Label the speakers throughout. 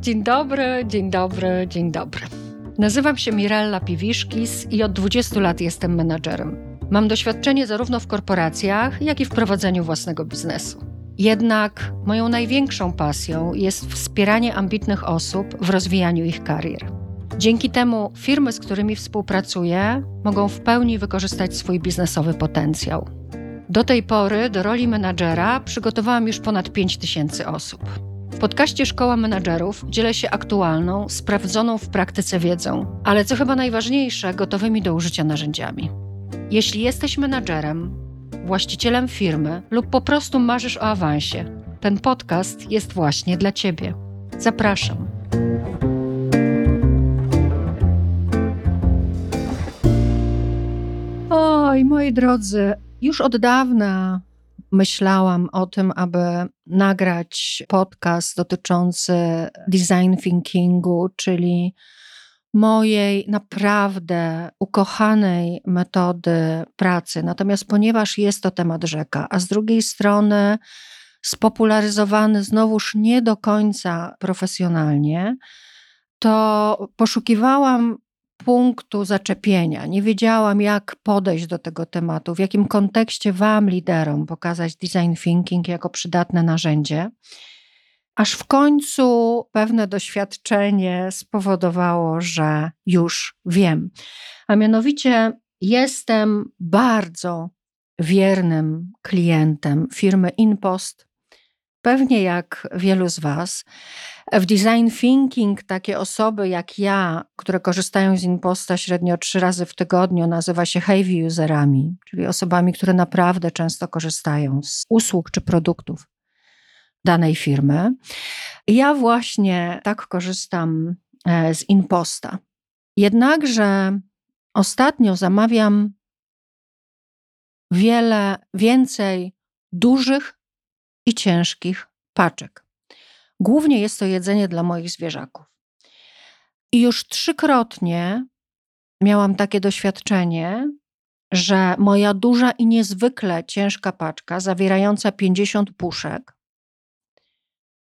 Speaker 1: Dzień dobry, dzień dobry, dzień dobry. Nazywam się Mirella Piwiszkis i od 20 lat jestem menadżerem. Mam doświadczenie zarówno w korporacjach, jak i w prowadzeniu własnego biznesu. Jednak moją największą pasją jest wspieranie ambitnych osób w rozwijaniu ich karier. Dzięki temu firmy, z którymi współpracuję, mogą w pełni wykorzystać swój biznesowy potencjał. Do tej pory do roli menadżera przygotowałam już ponad 5 tysięcy osób. W podcaście Szkoła Menadżerów dzielę się aktualną, sprawdzoną w praktyce wiedzą, ale co chyba najważniejsze, gotowymi do użycia narzędziami. Jeśli jesteś menadżerem, właścicielem firmy lub po prostu marzysz o awansie, ten podcast jest właśnie dla Ciebie. Zapraszam. Oj, moi drodzy, już od dawna myślałam o tym, aby nagrać podcast dotyczący design thinkingu, czyli mojej naprawdę ukochanej metody pracy. Natomiast ponieważ jest to temat rzeka, a z drugiej strony spopularyzowany znowuż nie do końca profesjonalnie, to poszukiwałam punktu zaczepienia. Nie wiedziałam, jak podejść do tego tematu, w jakim kontekście Wam, liderom, pokazać design thinking jako przydatne narzędzie. Aż w końcu pewne doświadczenie spowodowało, że już wiem. A mianowicie jestem bardzo wiernym klientem firmy InPost, pewnie jak wielu z Was. W design thinking takie osoby jak ja, które korzystają z InPosta średnio trzy razy w tygodniu, nazywa się heavy userami, czyli osobami, które naprawdę często korzystają z usług czy produktów danej firmy. Ja właśnie tak korzystam e, z InPosta. Jednakże ostatnio zamawiam wiele więcej dużych i ciężkich paczek. Głównie jest to jedzenie dla moich zwierzaków. I już trzykrotnie miałam takie doświadczenie, że moja duża i niezwykle ciężka paczka, zawierająca 50 puszek,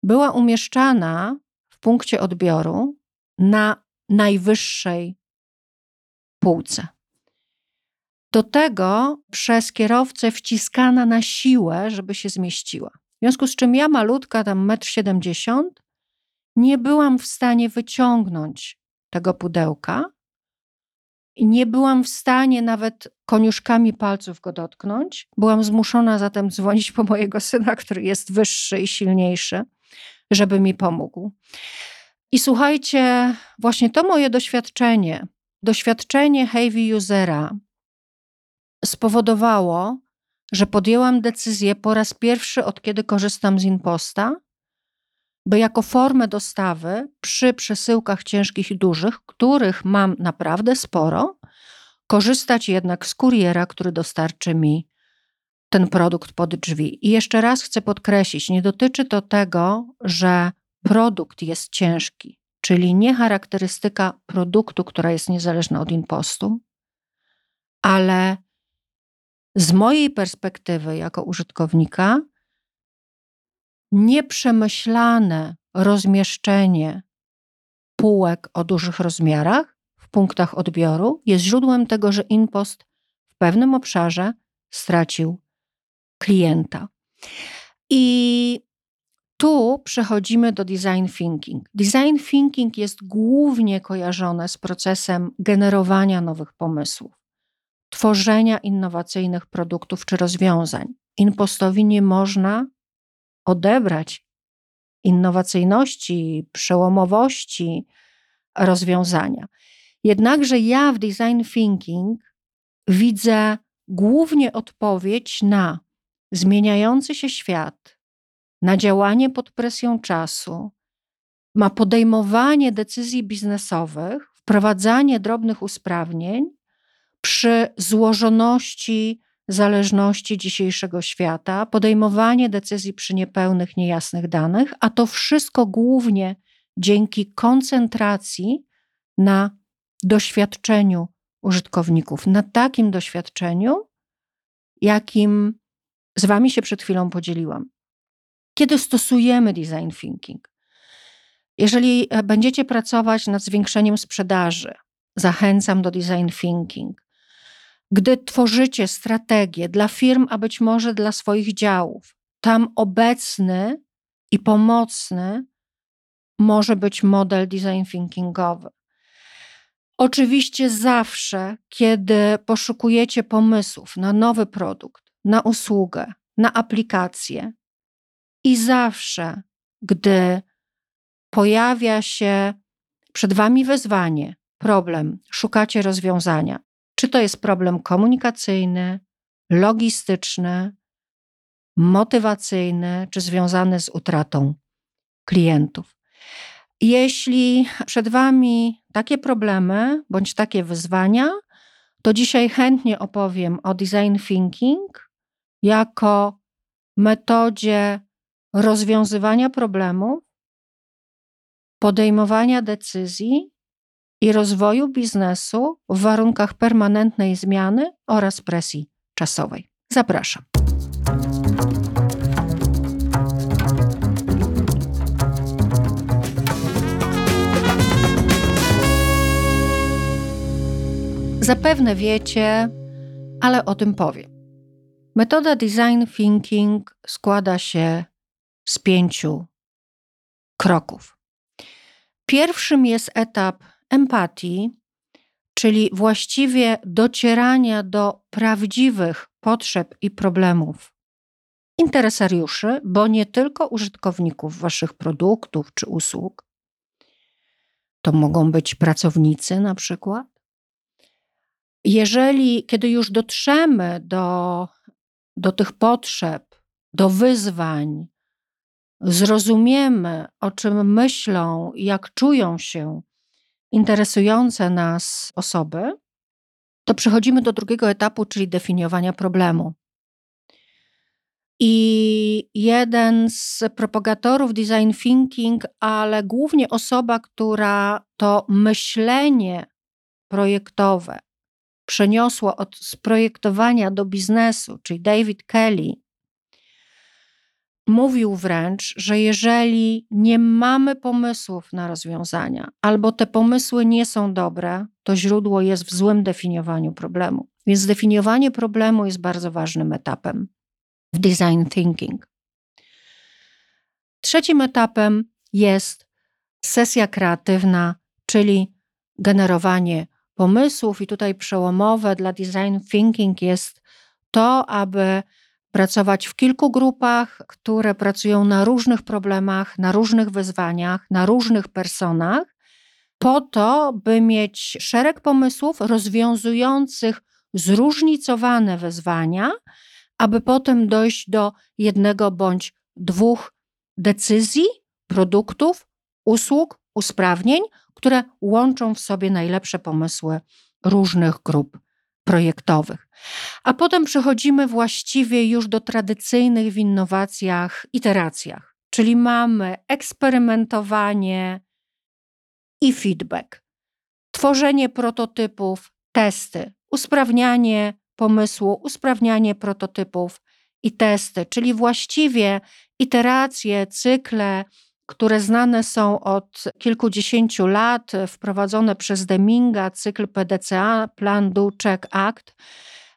Speaker 1: była umieszczana w punkcie odbioru na najwyższej półce. Do tego przez kierowcę wciskana na siłę, żeby się zmieściła. W związku z czym ja, malutka, tam 1,70 m, nie byłam w stanie wyciągnąć tego pudełka i nie byłam w stanie nawet koniuszkami palców go dotknąć. Byłam zmuszona zatem dzwonić po mojego syna, który jest wyższy i silniejszy, żeby mi pomógł. I słuchajcie, właśnie to moje doświadczenie, doświadczenie heavy usera spowodowało, że podjęłam decyzję po raz pierwszy od kiedy korzystam z Imposta, by jako formę dostawy przy przesyłkach ciężkich i dużych, których mam naprawdę sporo, korzystać jednak z kuriera, który dostarczy mi ten produkt pod drzwi. I jeszcze raz chcę podkreślić, nie dotyczy to tego, że produkt jest ciężki, czyli nie charakterystyka produktu, która jest niezależna od impostu, ale z mojej perspektywy jako użytkownika, nieprzemyślane rozmieszczenie półek o dużych rozmiarach w punktach odbioru jest źródłem tego, że InPost w pewnym obszarze stracił klienta. I tu przechodzimy do design thinking. Design thinking jest głównie kojarzone z procesem generowania nowych pomysłów tworzenia innowacyjnych produktów czy rozwiązań. Impostowi nie można odebrać innowacyjności, przełomowości rozwiązania. Jednakże ja w design thinking widzę głównie odpowiedź na zmieniający się świat, na działanie pod presją czasu, ma podejmowanie decyzji biznesowych, wprowadzanie drobnych usprawnień przy złożoności zależności dzisiejszego świata, podejmowanie decyzji przy niepełnych, niejasnych danych, a to wszystko głównie dzięki koncentracji na doświadczeniu użytkowników, na takim doświadczeniu, jakim z Wami się przed chwilą podzieliłam. Kiedy stosujemy design thinking? Jeżeli e, będziecie pracować nad zwiększeniem sprzedaży, zachęcam do design thinking. Gdy tworzycie strategię dla firm, a być może dla swoich działów, tam obecny i pomocny może być model design thinkingowy. Oczywiście zawsze, kiedy poszukujecie pomysłów na nowy produkt, na usługę, na aplikację i zawsze, gdy pojawia się przed Wami wyzwanie, problem, szukacie rozwiązania, czy to jest problem komunikacyjny, logistyczny, motywacyjny, czy związany z utratą klientów. Jeśli przed Wami takie problemy bądź takie wyzwania, to dzisiaj chętnie opowiem o design thinking jako metodzie rozwiązywania problemów, podejmowania decyzji i rozwoju biznesu w warunkach permanentnej zmiany oraz presji czasowej. Zapraszam. Zapewne wiecie, ale o tym powiem. Metoda design thinking składa się z pięciu kroków. Pierwszym jest etap empatii, czyli właściwie docierania do prawdziwych potrzeb i problemów interesariuszy, bo nie tylko użytkowników waszych produktów czy usług. To mogą być pracownicy na przykład. Jeżeli, kiedy już dotrzemy do, do tych potrzeb, do wyzwań, zrozumiemy, o czym myślą, jak czują się interesujące nas osoby, to przechodzimy do drugiego etapu, czyli definiowania problemu. I jeden z propagatorów design thinking, ale głównie osoba, która to myślenie projektowe przeniosło od sprojektowania do biznesu, czyli David Kelly, mówił wręcz, że jeżeli nie mamy pomysłów na rozwiązania, albo te pomysły nie są dobre, to źródło jest w złym definiowaniu problemu. Więc definiowanie problemu jest bardzo ważnym etapem w design thinking. Trzecim etapem jest sesja kreatywna, czyli generowanie pomysłów, i tutaj przełomowe dla design thinking jest to, aby pracować w kilku grupach, które pracują na różnych problemach, na różnych wyzwaniach, na różnych personach, po to, by mieć szereg pomysłów rozwiązujących zróżnicowane wyzwania, aby potem dojść do jednego bądź dwóch decyzji, produktów, usług, usprawnień, które łączą w sobie najlepsze pomysły różnych grup projektowych. A potem przechodzimy właściwie już do tradycyjnych w innowacjach iteracjach, czyli mamy eksperymentowanie i feedback, tworzenie prototypów, testy, usprawnianie pomysłu, usprawnianie prototypów i testy, czyli właściwie iteracje, cykle, które znane są od kilkudziesięciu lat, wprowadzone przez Deminga, cykl PDCA, Plan, Do, Check, Act,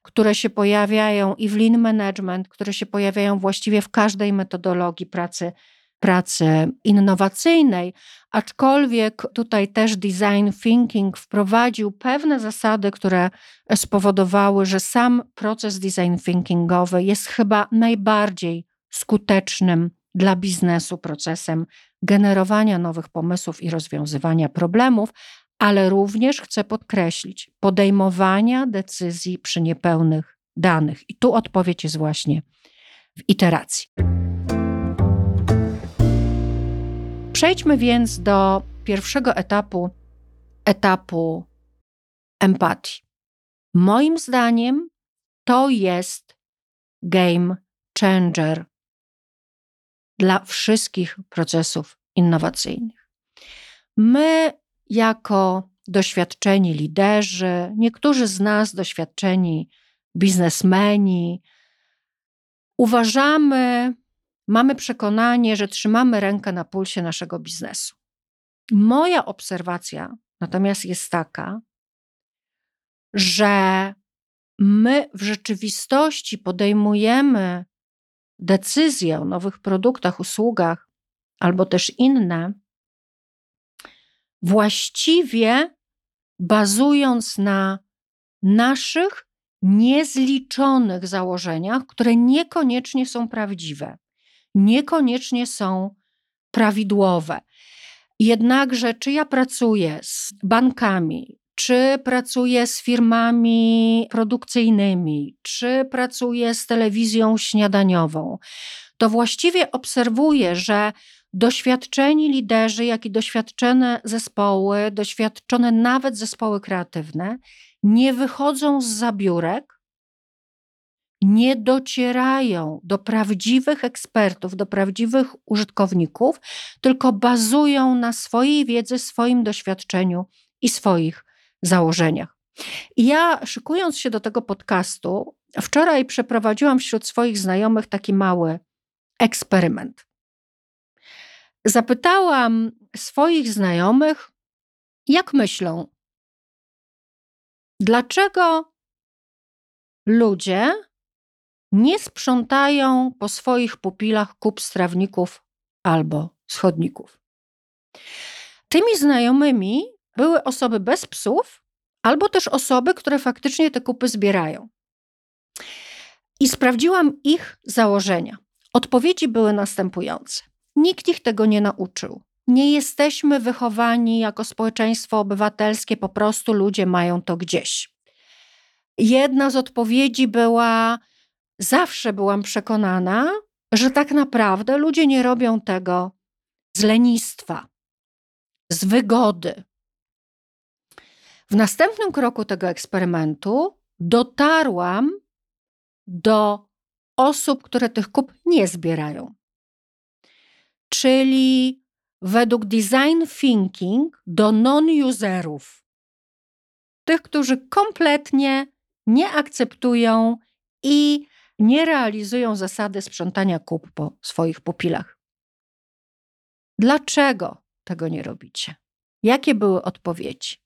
Speaker 1: które się pojawiają i w Lean Management, które się pojawiają właściwie w każdej metodologii pracy, pracy innowacyjnej, aczkolwiek tutaj też design thinking wprowadził pewne zasady, które spowodowały, że sam proces design thinkingowy jest chyba najbardziej skutecznym dla biznesu procesem generowania nowych pomysłów i rozwiązywania problemów, ale również chcę podkreślić podejmowania decyzji przy niepełnych danych. I tu odpowiedź jest właśnie w iteracji. Przejdźmy więc do pierwszego etapu, etapu empatii. Moim zdaniem to jest game changer dla wszystkich procesów innowacyjnych. My, jako doświadczeni liderzy, niektórzy z nas doświadczeni biznesmeni, uważamy, mamy przekonanie, że trzymamy rękę na pulsie naszego biznesu. Moja obserwacja natomiast jest taka, że my w rzeczywistości podejmujemy decyzje o nowych produktach, usługach albo też inne, właściwie bazując na naszych niezliczonych założeniach, które niekoniecznie są prawdziwe, niekoniecznie są prawidłowe. Jednakże, czy ja pracuję z bankami, czy pracuję z firmami produkcyjnymi, czy pracuję z telewizją śniadaniową, to właściwie obserwuję, że doświadczeni liderzy, jak i doświadczone zespoły, doświadczone nawet zespoły kreatywne, nie wychodzą z zabiórek, nie docierają do prawdziwych ekspertów, do prawdziwych użytkowników, tylko bazują na swojej wiedzy, swoim doświadczeniu i swoich założeniach. I ja, szykując się do tego podcastu, wczoraj przeprowadziłam wśród swoich znajomych taki mały eksperyment. Zapytałam swoich znajomych, jak myślą, dlaczego ludzie nie sprzątają po swoich pupilach kup strawników albo schodników. Tymi znajomymi były osoby bez psów, albo też osoby, które faktycznie te kupy zbierają. I sprawdziłam ich założenia. Odpowiedzi były następujące. Nikt ich tego nie nauczył. Nie jesteśmy wychowani jako społeczeństwo obywatelskie, po prostu ludzie mają to gdzieś. Jedna z odpowiedzi była: Zawsze byłam przekonana, że tak naprawdę ludzie nie robią tego z lenistwa, z wygody. W następnym kroku tego eksperymentu dotarłam do osób, które tych kup nie zbierają. Czyli według design thinking do non-userów, tych, którzy kompletnie nie akceptują i nie realizują zasady sprzątania kup po swoich pupilach. Dlaczego tego nie robicie? Jakie były odpowiedzi?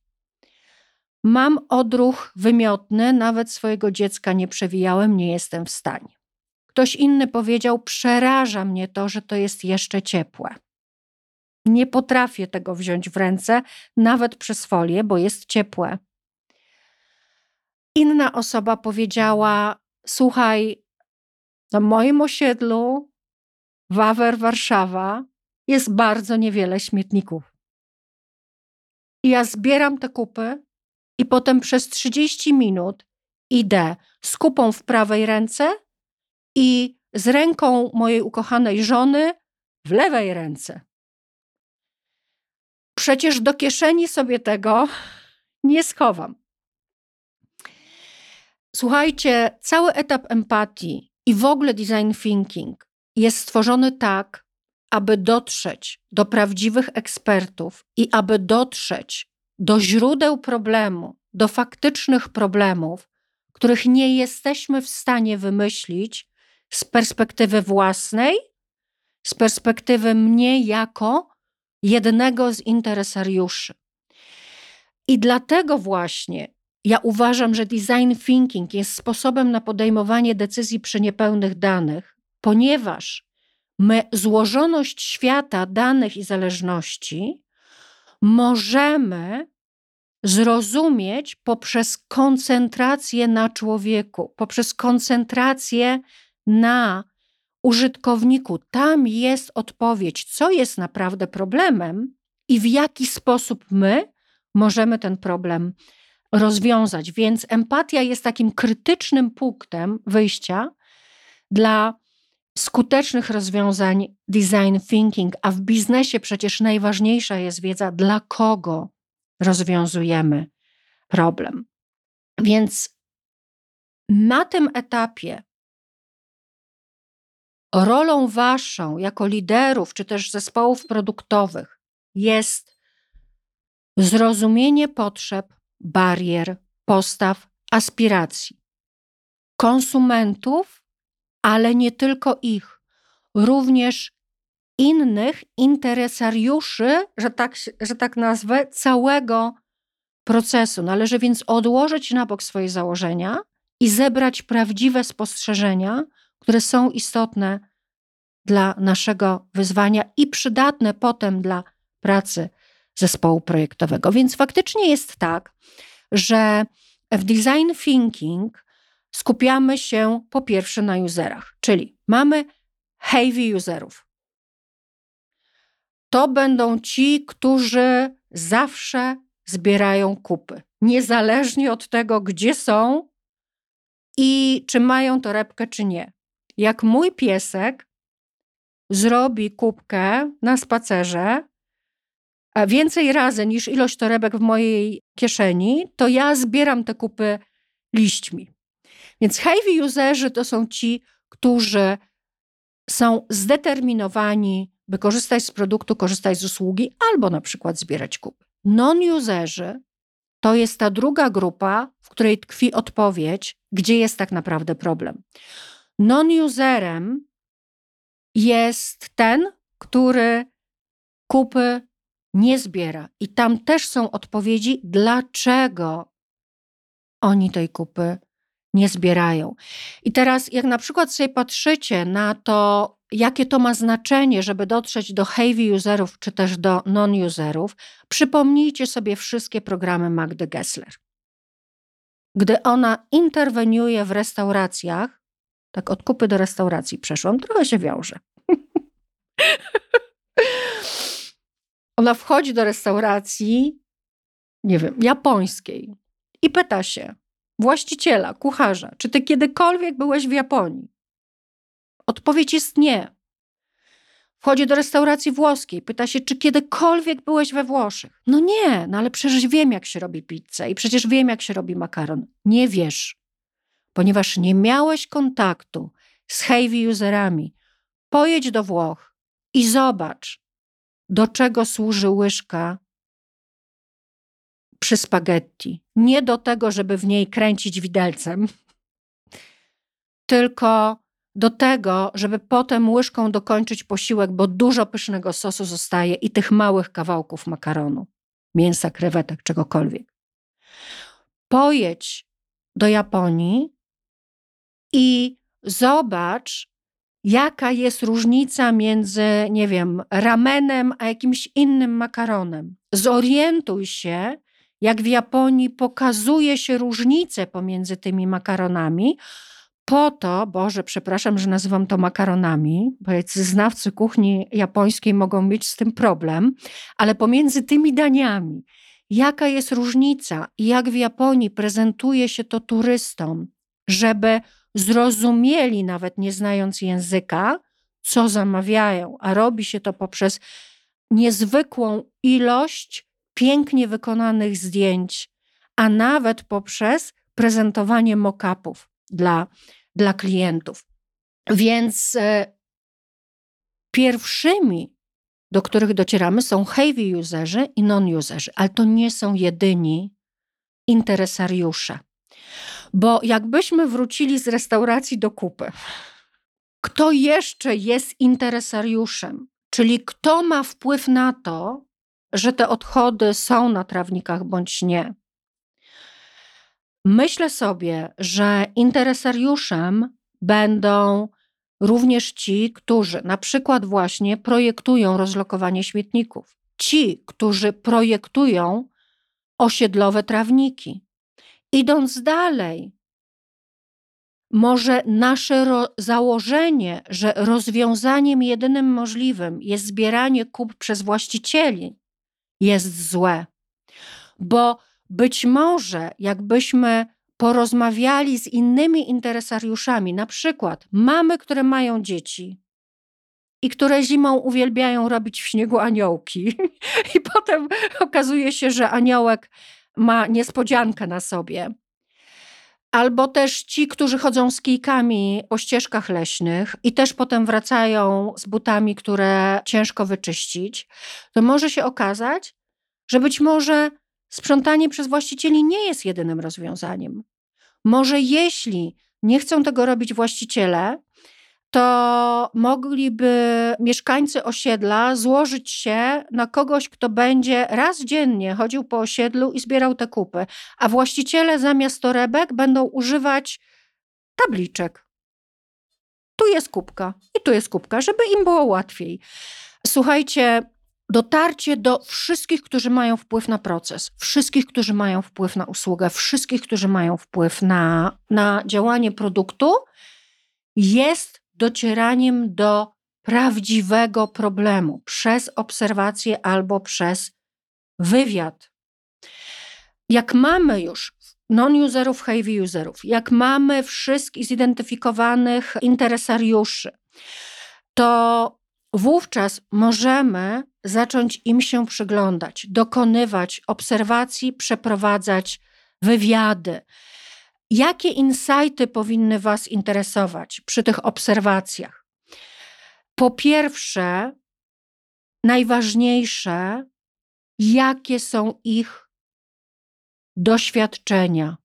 Speaker 1: Mam odruch wymiotny, nawet swojego dziecka nie przewijałem, nie jestem w stanie. Ktoś inny powiedział: Przeraża mnie to, że to jest jeszcze ciepłe. Nie potrafię tego wziąć w ręce, nawet przez folię, bo jest ciepłe. Inna osoba powiedziała: Słuchaj, na moim osiedlu, Wawer, Warszawa, jest bardzo niewiele śmietników. I ja zbieram te kupy i potem przez 30 minut idę z kupą w prawej ręce i z ręką mojej ukochanej żony w lewej ręce. Przecież do kieszeni sobie tego nie schowam. Słuchajcie, cały etap empatii i w ogóle design thinking jest stworzony tak, aby dotrzeć do prawdziwych ekspertów i aby dotrzeć do źródeł problemu, do faktycznych problemów, których nie jesteśmy w stanie wymyślić z perspektywy własnej, z perspektywy mnie jako jednego z interesariuszy. I dlatego właśnie ja uważam, że design thinking jest sposobem na podejmowanie decyzji przy niepełnych danych, ponieważ my złożoność świata danych i zależności możemy zrozumieć poprzez koncentrację na człowieku, poprzez koncentrację na użytkowniku. Tam jest odpowiedź, co jest naprawdę problemem i w jaki sposób my możemy ten problem rozwiązać. Więc empatia jest takim krytycznym punktem wyjścia dla skutecznych rozwiązań design thinking, a w biznesie przecież najważniejsza jest wiedza, dla kogo rozwiązujemy problem. Więc na tym etapie rolą waszą jako liderów czy też zespołów produktowych jest zrozumienie potrzeb, barier, postaw, aspiracji konsumentów ale nie tylko ich, również innych interesariuszy, że tak, że tak nazwę, całego procesu. Należy więc odłożyć na bok swoje założenia i zebrać prawdziwe spostrzeżenia, które są istotne dla naszego wyzwania i przydatne potem dla pracy zespołu projektowego. Więc faktycznie jest tak, że w design thinking skupiamy się po pierwsze na userach, czyli mamy heavy userów. To będą ci, którzy zawsze zbierają kupy, niezależnie od tego, gdzie są i czy mają torebkę, czy nie. Jak mój piesek zrobi kubkę na spacerze więcej razy niż ilość torebek w mojej kieszeni, to ja zbieram te kupy liśćmi. Więc heavy userzy to są ci, którzy są zdeterminowani, by korzystać z produktu, korzystać z usługi albo na przykład zbierać kupy. Non-userzy to jest ta druga grupa, w której tkwi odpowiedź, gdzie jest tak naprawdę problem. Non-userem jest ten, który kupy nie zbiera. I tam też są odpowiedzi, dlaczego oni tej kupy nie zbierają. I teraz, jak na przykład sobie patrzycie na to, jakie to ma znaczenie, żeby dotrzeć do heavy userów czy też do non-userów, przypomnijcie sobie wszystkie programy Magdy Gessler. Gdy ona interweniuje w restauracjach, tak od kupy do restauracji przeszłam, trochę się wiąże. ona wchodzi do restauracji, nie wiem, japońskiej i pyta się właściciela, kucharza, czy ty kiedykolwiek byłeś w Japonii? Odpowiedź jest nie. Wchodzi do restauracji włoskiej, pyta się, czy kiedykolwiek byłeś we Włoszech? No nie, no ale przecież wiem, jak się robi pizzę i przecież wiem, jak się robi makaron. Nie wiesz, ponieważ nie miałeś kontaktu z heavy userami. Pojedź do Włoch i zobacz, do czego służy łyżka przy spaghetti. Nie do tego, żeby w niej kręcić widelcem, tylko do tego, żeby potem łyżką dokończyć posiłek, bo dużo pysznego sosu zostaje i tych małych kawałków makaronu, mięsa, krewetek, czegokolwiek. Pojedź do Japonii i zobacz, jaka jest różnica między, nie wiem, ramenem a jakimś innym makaronem. Zorientuj się, jak w Japonii pokazuje się różnice pomiędzy tymi makaronami, po to, Boże, przepraszam, że nazywam to makaronami, bo znawcy kuchni japońskiej mogą mieć z tym problem, ale pomiędzy tymi daniami, jaka jest różnica i jak w Japonii prezentuje się to turystom, żeby zrozumieli, nawet nie znając języka, co zamawiają, a robi się to poprzez niezwykłą ilość pięknie wykonanych zdjęć, a nawet poprzez prezentowanie mock-upów dla, dla klientów. Więc e, pierwszymi, do których docieramy, są heavy userzy i non-userzy, ale to nie są jedyni interesariusze. Bo jakbyśmy wrócili z restauracji do kupy, kto jeszcze jest interesariuszem, czyli kto ma wpływ na to, że te odchody są na trawnikach bądź nie. Myślę sobie, że interesariuszem będą również ci, którzy na przykład właśnie projektują rozlokowanie śmietników, ci, którzy projektują osiedlowe trawniki, Idąc dalej, może nasze założenie, że rozwiązaniem jedynym możliwym jest zbieranie kup przez właścicieli, jest złe. Bo być może, jakbyśmy porozmawiali z innymi interesariuszami, na przykład mamy, które mają dzieci i które zimą uwielbiają robić w śniegu aniołki, i potem okazuje się, że aniołek ma niespodziankę na sobie. Albo też ci, którzy chodzą z kijkami po ścieżkach leśnych i też potem wracają z butami, które ciężko wyczyścić, to może się okazać, że być może sprzątanie przez właścicieli nie jest jedynym rozwiązaniem. Może jeśli nie chcą tego robić właściciele, to mogliby mieszkańcy osiedla złożyć się na kogoś, kto będzie raz dziennie chodził po osiedlu i zbierał te kupy, a właściciele zamiast torebek będą używać tabliczek. Tu jest kubka i tu jest kubka, żeby im było łatwiej. Słuchajcie, dotarcie do wszystkich, którzy mają wpływ na proces, wszystkich, którzy mają wpływ na usługę, wszystkich, którzy mają wpływ na, na działanie produktu, jest docieraniem do prawdziwego problemu przez obserwację albo przez wywiad. Jak mamy już non-userów, heavy userów, jak mamy wszystkich zidentyfikowanych interesariuszy, to wówczas możemy zacząć im się przyglądać, dokonywać obserwacji, przeprowadzać wywiady. Jakie insighty powinny Was interesować przy tych obserwacjach? Po pierwsze, najważniejsze, jakie są ich doświadczenia,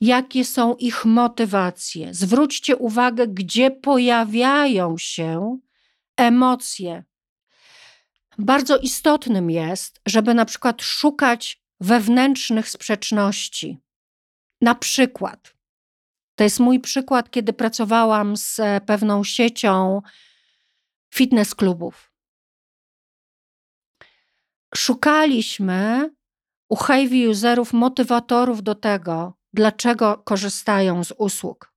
Speaker 1: jakie są ich motywacje. Zwróćcie uwagę, gdzie pojawiają się emocje. Bardzo istotnym jest, żeby na przykład szukać wewnętrznych sprzeczności. Na przykład, to jest mój przykład, kiedy pracowałam z pewną siecią fitness klubów. Szukaliśmy u heavy userów motywatorów do tego, dlaczego korzystają z usług.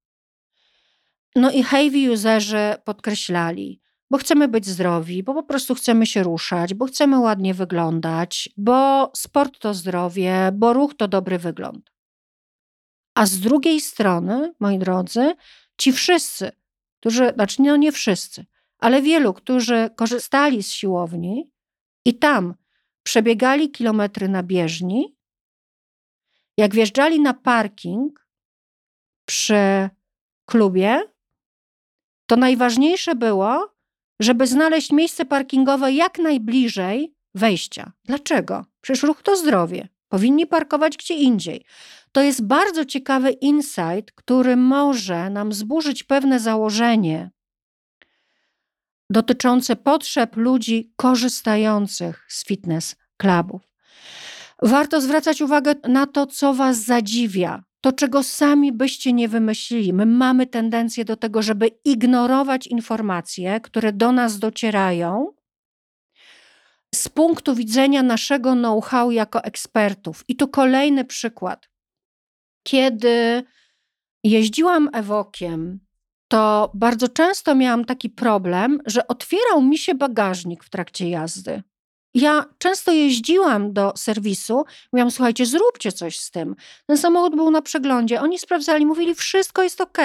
Speaker 1: No i heavy userzy podkreślali, bo chcemy być zdrowi, bo po prostu chcemy się ruszać, bo chcemy ładnie wyglądać, bo sport to zdrowie, bo ruch to dobry wygląd. A z drugiej strony, moi drodzy, ci wszyscy, którzy, znaczy no nie wszyscy, ale wielu, którzy korzystali z siłowni i tam przebiegali kilometry na bieżni, jak wjeżdżali na parking przy klubie, to najważniejsze było, żeby znaleźć miejsce parkingowe jak najbliżej wejścia. Dlaczego? Przecież ruch to zdrowie. Powinni parkować gdzie indziej. To jest bardzo ciekawy insight, który może nam zburzyć pewne założenie dotyczące potrzeb ludzi korzystających z fitness clubów. Warto zwracać uwagę na to, co Was zadziwia, to czego sami byście nie wymyślili. My mamy tendencję do tego, żeby ignorować informacje, które do nas docierają z punktu widzenia naszego know-how jako ekspertów. I tu kolejny przykład. Kiedy jeździłam ewokiem, to bardzo często miałam taki problem, że otwierał mi się bagażnik w trakcie jazdy. Ja często jeździłam do serwisu, mówiłam, słuchajcie, zróbcie coś z tym. Ten samochód był na przeglądzie, oni sprawdzali, mówili, wszystko jest ok.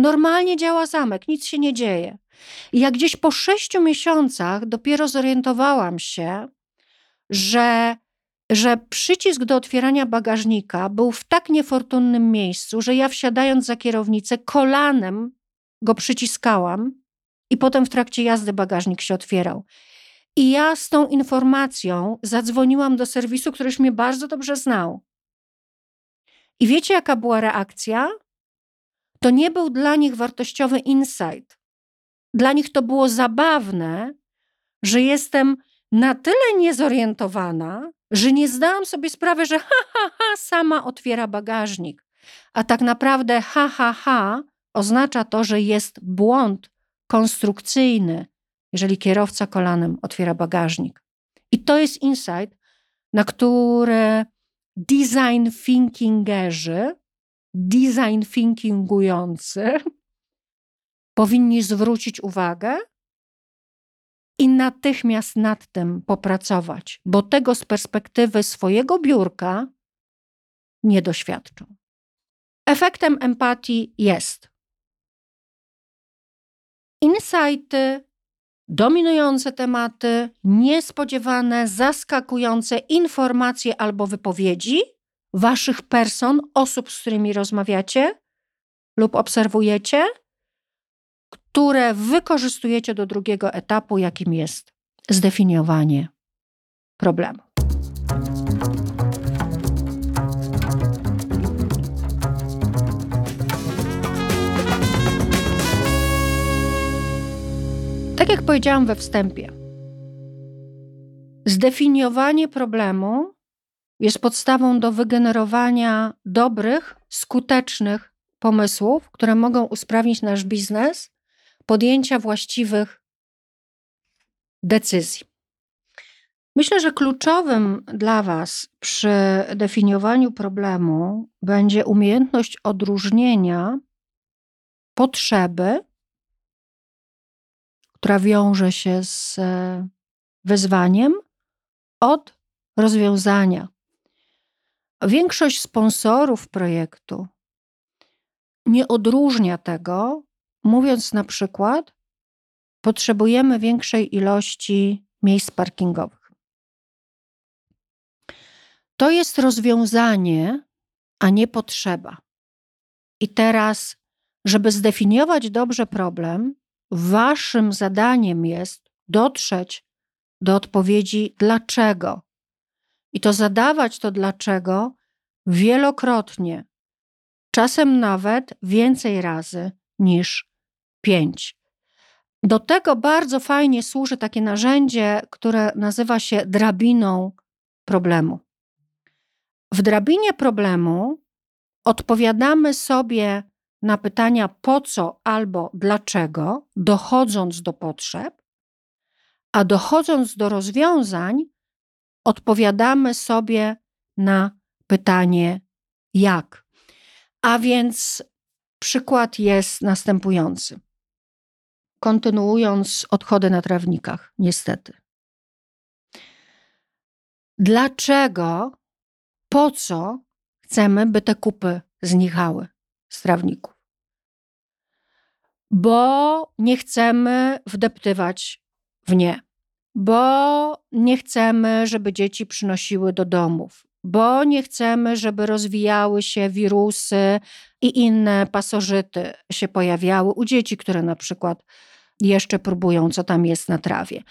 Speaker 1: Normalnie działa zamek, nic się nie dzieje. I gdzieś po sześciu miesiącach dopiero zorientowałam się, że, że przycisk do otwierania bagażnika był w tak niefortunnym miejscu, że ja wsiadając za kierownicę kolanem go przyciskałam i potem w trakcie jazdy bagażnik się otwierał. I ja z tą informacją zadzwoniłam do serwisu, któryś mnie bardzo dobrze znał. I wiecie, jaka była reakcja? To nie był dla nich wartościowy insight. Dla nich to było zabawne, że jestem na tyle niezorientowana, że nie zdałam sobie sprawy, że ha, ha, ha, sama otwiera bagażnik. A tak naprawdę ha, ha, ha oznacza to, że jest błąd konstrukcyjny, jeżeli kierowca kolanem otwiera bagażnik. I to jest insight, na który design thinkingerzy, design thinkingujący powinni zwrócić uwagę i natychmiast nad tym popracować, bo tego z perspektywy swojego biurka nie doświadczą. Efektem empatii jest insighty dominujące tematy, niespodziewane, zaskakujące informacje albo wypowiedzi waszych person, osób, z którymi rozmawiacie lub obserwujecie, które wykorzystujecie do drugiego etapu, jakim jest zdefiniowanie problemu. Tak jak powiedziałam we wstępie, zdefiniowanie problemu jest podstawą do wygenerowania dobrych, skutecznych pomysłów, które mogą usprawnić nasz biznes, podjęcia właściwych decyzji. Myślę, że kluczowym dla Was przy definiowaniu problemu będzie umiejętność odróżnienia potrzeby, która wiąże się z e, wyzwaniem, od rozwiązania. Większość sponsorów projektu nie odróżnia tego, mówiąc na przykład, potrzebujemy większej ilości miejsc parkingowych. To jest rozwiązanie, a nie potrzeba. I teraz, żeby zdefiniować dobrze problem, waszym zadaniem jest dotrzeć do odpowiedzi dlaczego. I to zadawać to dlaczego wielokrotnie, czasem nawet więcej razy niż pięć. Do tego bardzo fajnie służy takie narzędzie, które nazywa się drabiną problemu. W drabinie problemu odpowiadamy sobie na pytania po co albo dlaczego, dochodząc do potrzeb, a dochodząc do rozwiązań, odpowiadamy sobie na pytanie jak. A więc przykład jest następujący. Kontynuując odchody na trawnikach, niestety. Dlaczego, po co chcemy, by te kupy znikały z trawników? Bo nie chcemy wdeptywać w nie, bo nie chcemy, żeby dzieci przynosiły do domów, bo nie chcemy, żeby rozwijały się wirusy i inne pasożyty się pojawiały u dzieci, które na przykład jeszcze próbują, co tam jest na trawie.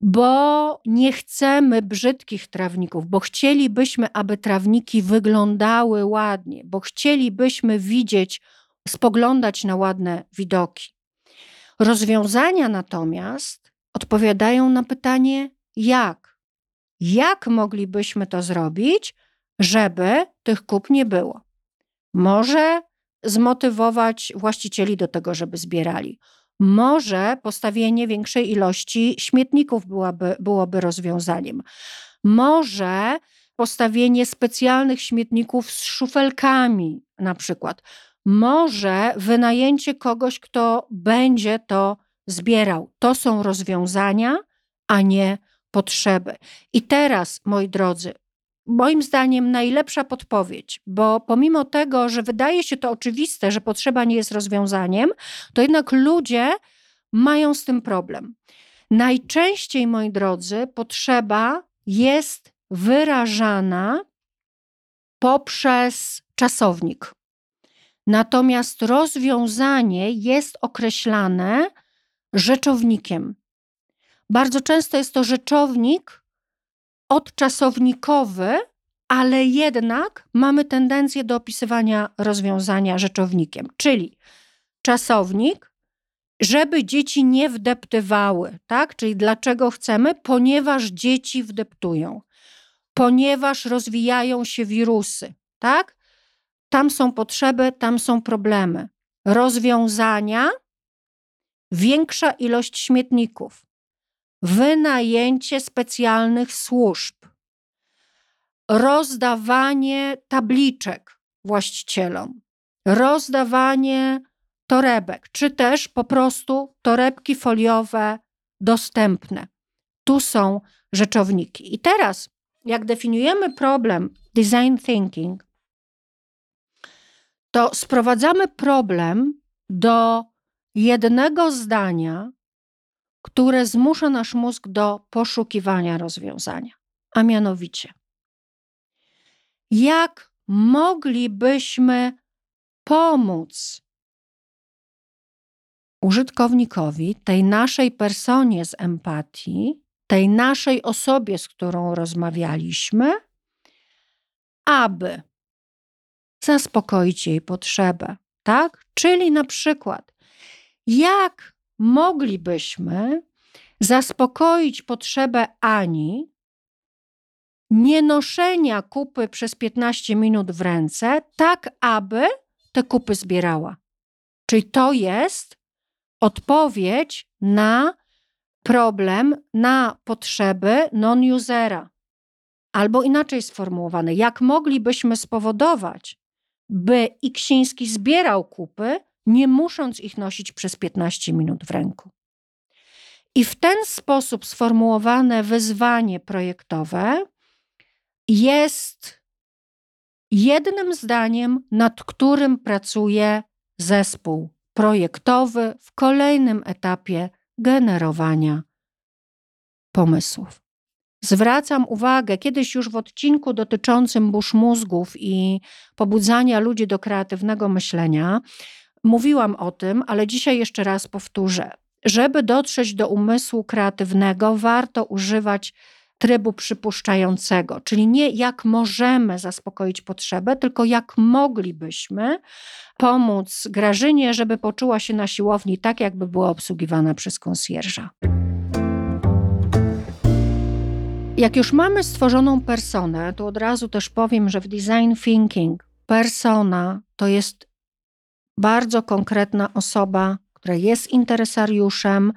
Speaker 1: Bo nie chcemy brzydkich trawników, bo chcielibyśmy, aby trawniki wyglądały ładnie, bo chcielibyśmy widzieć, spoglądać na ładne widoki. Rozwiązania natomiast odpowiadają na pytanie jak. Jak moglibyśmy to zrobić, żeby tych kup nie było? Może zmotywować właścicieli do tego, żeby zbierali. Może postawienie większej ilości śmietników byłaby, byłoby rozwiązaniem. Może postawienie specjalnych śmietników z szufelkami, na przykład. Może wynajęcie kogoś, kto będzie to zbierał. To są rozwiązania, a nie potrzeby. I teraz, moi drodzy, moim zdaniem najlepsza podpowiedź, bo pomimo tego, że wydaje się to oczywiste, że potrzeba nie jest rozwiązaniem, to jednak ludzie mają z tym problem. Najczęściej, moi drodzy, potrzeba jest wyrażana poprzez czasownik. Natomiast rozwiązanie jest określane rzeczownikiem. Bardzo często jest to rzeczownik odczasownikowy, ale jednak mamy tendencję do opisywania rozwiązania rzeczownikiem, czyli czasownik, żeby dzieci nie wdeptywały, tak? Czyli dlaczego chcemy? Ponieważ dzieci wdeptują, ponieważ rozwijają się wirusy, tak? Tam są potrzeby, tam są problemy. Rozwiązania większa ilość śmietników, wynajęcie specjalnych służb, rozdawanie tabliczek właścicielom, rozdawanie torebek, czy też po prostu torebki foliowe dostępne. Tu są rzeczowniki. I teraz, jak definiujemy problem design thinking, to sprowadzamy problem do jednego zdania, które zmusza nasz mózg do poszukiwania rozwiązania, a mianowicie, jak moglibyśmy pomóc użytkownikowi, tej naszej personie z empatii, tej naszej osobie, z którą rozmawialiśmy, aby zaspokoić jej potrzebę, tak? Czyli na przykład jak moglibyśmy zaspokoić potrzebę Ani nienoszenia kupy przez 15 minut w ręce, tak aby te kupy zbierała. Czyli to jest odpowiedź na problem, na potrzeby non-usera. Albo inaczej sformułowane, jak moglibyśmy spowodować, by Iksiński zbierał kupy, nie musząc ich nosić przez 15 minut w ręku. I w ten sposób sformułowane wyzwanie projektowe jest jednym zdaniem, nad którym pracuje zespół projektowy w kolejnym etapie generowania pomysłów. Zwracam uwagę, kiedyś już w odcinku dotyczącym burz mózgów i pobudzania ludzi do kreatywnego myślenia, mówiłam o tym, ale dzisiaj jeszcze raz powtórzę. Żeby dotrzeć do umysłu kreatywnego, warto używać trybu przypuszczającego, czyli nie jak możemy zaspokoić potrzebę, tylko jak moglibyśmy pomóc Grażynie, żeby poczuła się na siłowni tak, jakby była obsługiwana przez konsjerza. Jak już mamy stworzoną personę, to od razu też powiem, że w design thinking persona to jest bardzo konkretna osoba, która jest interesariuszem,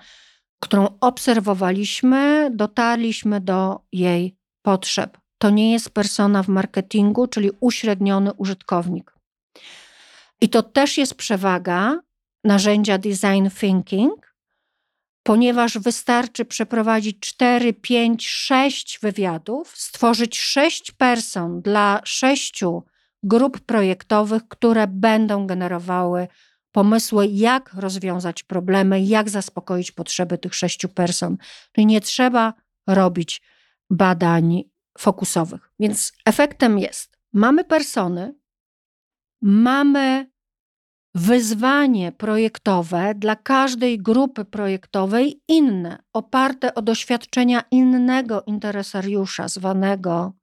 Speaker 1: którą obserwowaliśmy, dotarliśmy do jej potrzeb. To nie jest persona w marketingu, czyli uśredniony użytkownik. I to też jest przewaga narzędzia design thinking, ponieważ wystarczy przeprowadzić 4, 5, 6 wywiadów, stworzyć 6 person dla sześciu grup projektowych, które będą generowały pomysły, jak rozwiązać problemy, jak zaspokoić potrzeby tych sześciu person. Czyli nie trzeba robić badań fokusowych. Więc efektem jest, mamy persony, mamy wyzwanie projektowe dla każdej grupy projektowej inne, oparte o doświadczenia innego interesariusza, zwanego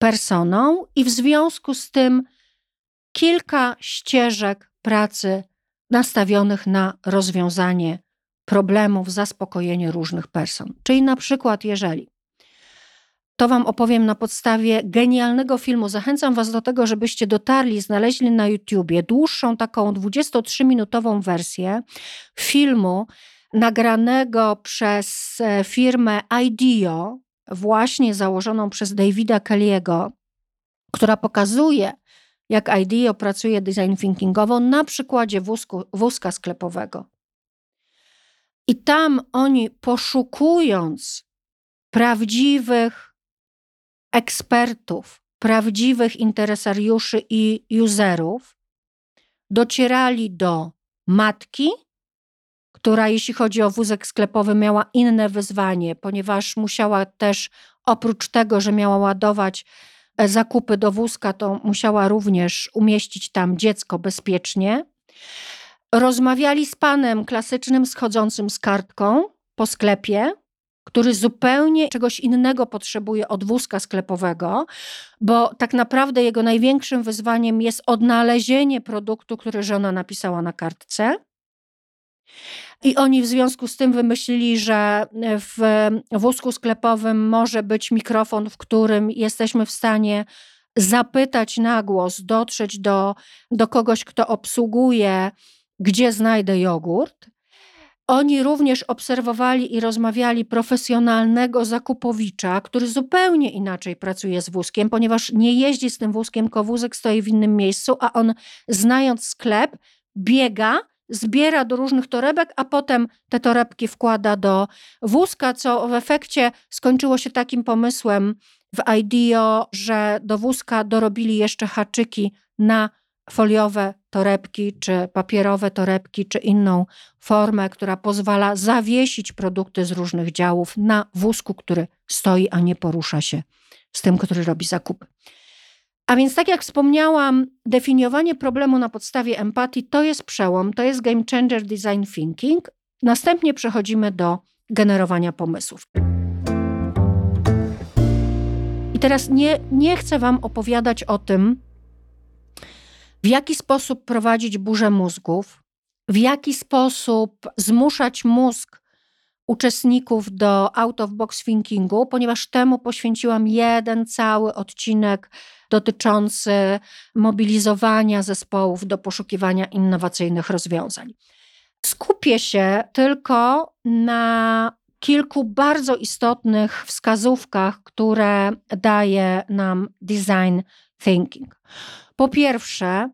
Speaker 1: personą, i w związku z tym kilka ścieżek pracy nastawionych na rozwiązanie problemów, zaspokojenie różnych person. Czyli na przykład, jeżeli to Wam opowiem na podstawie genialnego filmu. Zachęcam Was do tego, żebyście dotarli, znaleźli na YouTubie dłuższą, taką 23-minutową wersję filmu nagranego przez e, firmę IDEO, właśnie założoną przez Davida Kelly'ego, która pokazuje, jak IDEO pracuje design thinkingowo na przykładzie wózku, wózka sklepowego. I tam oni poszukując prawdziwych ekspertów, prawdziwych interesariuszy i userów, docierali do matki, która, jeśli chodzi o wózek sklepowy, miała inne wyzwanie, ponieważ musiała też, oprócz tego, że miała ładować E, zakupy do wózka, to musiała również umieścić tam dziecko bezpiecznie. Rozmawiali z panem klasycznym schodzącym z kartką po sklepie, który zupełnie czegoś innego potrzebuje od wózka sklepowego, bo tak naprawdę jego największym wyzwaniem jest odnalezienie produktu, który żona napisała na kartce. I oni w związku z tym wymyślili, że w wózku sklepowym może być mikrofon, w którym jesteśmy w stanie zapytać na głos, dotrzeć do, do kogoś, kto obsługuje, gdzie znajdę jogurt. Oni również obserwowali i rozmawiali profesjonalnego zakupowicza, który zupełnie inaczej pracuje z wózkiem, ponieważ nie jeździ z tym wózkiem, tylko wózek stoi w innym miejscu, a on znając sklep, biega zbiera do różnych torebek, a potem te torebki wkłada do wózka, co w efekcie skończyło się takim pomysłem w IDEO, że do wózka dorobili jeszcze haczyki na foliowe torebki, czy papierowe torebki, czy inną formę, która pozwala zawiesić produkty z różnych działów na wózku, który stoi, a nie porusza się z tym, który robi zakupy. A więc, tak jak wspomniałam, definiowanie problemu na podstawie empatii to jest przełom, to jest game changer design thinking. Następnie przechodzimy do generowania pomysłów. I teraz nie, nie chcę Wam opowiadać o tym, w jaki sposób prowadzić burzę mózgów, w jaki sposób zmuszać mózg uczestników do out of box thinkingu, ponieważ temu poświęciłam jeden cały odcinek dotyczący mobilizowania zespołów do poszukiwania innowacyjnych rozwiązań. Skupię się tylko na kilku bardzo istotnych wskazówkach, które daje nam design thinking. Po pierwsze,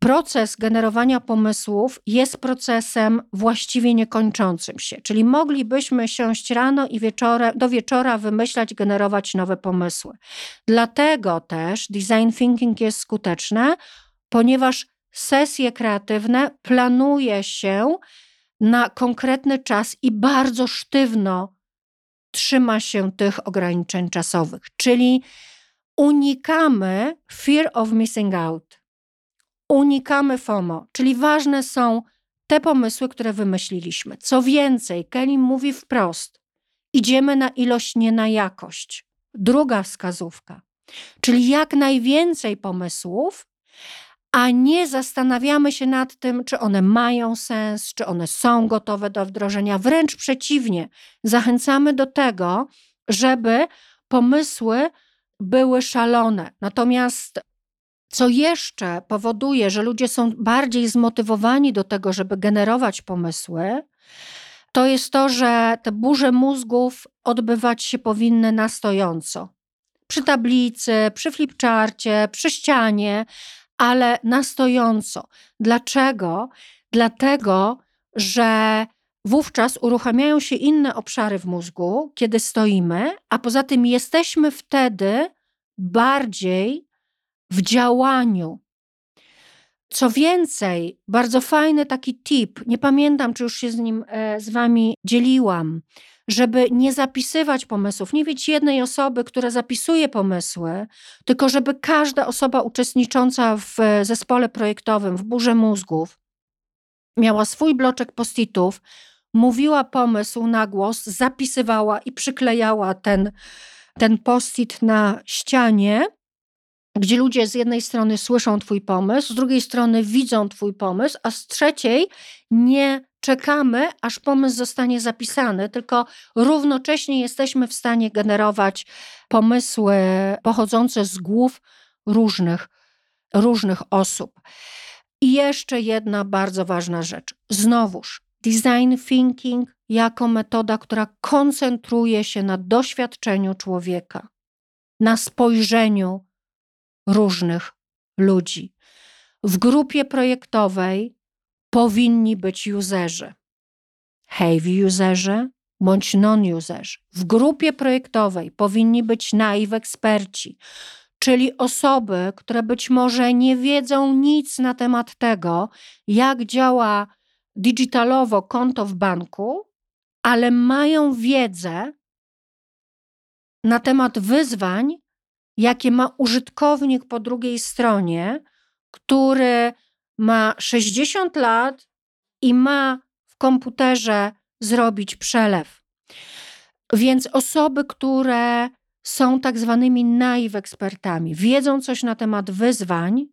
Speaker 1: proces generowania pomysłów jest procesem właściwie niekończącym się, czyli moglibyśmy siąść rano i wieczora, do wieczora wymyślać, generować nowe pomysły. Dlatego też design thinking jest skuteczne, ponieważ sesje kreatywne planuje się na konkretny czas i bardzo sztywno trzyma się tych ograniczeń czasowych, czyli unikamy fear of missing out, unikamy FOMO, czyli ważne są te pomysły, które wymyśliliśmy. Co więcej, Kelly mówi wprost: idziemy na ilość, nie na jakość. Druga wskazówka, czyli jak najwięcej pomysłów, a nie zastanawiamy się nad tym, czy one mają sens, czy one są gotowe do wdrożenia. Wręcz przeciwnie, zachęcamy do tego, żeby pomysły były szalone. Natomiast co jeszcze powoduje, że ludzie są bardziej zmotywowani do tego, żeby generować pomysły, to jest to, że te burze mózgów odbywać się powinny na stojąco. Przy tablicy, przy flipcharcie, przy ścianie, ale na stojąco. Dlaczego? Dlatego, że wówczas uruchamiają się inne obszary w mózgu, kiedy stoimy, a poza tym jesteśmy wtedy bardziej w działaniu. Co więcej, bardzo fajny taki tip, nie pamiętam, czy już się z nim e, z wami dzieliłam, żeby nie zapisywać pomysłów, nie mieć jednej osoby, która zapisuje pomysły, tylko żeby każda osoba uczestnicząca w zespole projektowym, w burze mózgów, miała swój bloczek postitów, mówiła pomysł na głos, zapisywała i przyklejała ten, ten postit na ścianie, gdzie ludzie z jednej strony słyszą Twój pomysł, z drugiej strony widzą Twój pomysł, a z trzeciej nie czekamy, aż pomysł zostanie zapisany, tylko równocześnie jesteśmy w stanie generować pomysły pochodzące z głów różnych, różnych osób. I jeszcze jedna bardzo ważna rzecz. Znowuż, design thinking jako metoda, która koncentruje się na doświadczeniu człowieka, na spojrzeniu różnych ludzi. W grupie projektowej powinni być userzy. Heavy userzy bądź non-userzy. W grupie projektowej powinni być naive eksperci, czyli osoby, które być może nie wiedzą nic na temat tego, jak działa digitalowo konto w banku, ale mają wiedzę na temat wyzwań, jakie ma użytkownik po drugiej stronie, który ma 60 lat i ma w komputerze zrobić przelew. Więc osoby, które są tak zwanymi naive ekspertami, wiedzą coś na temat wyzwań,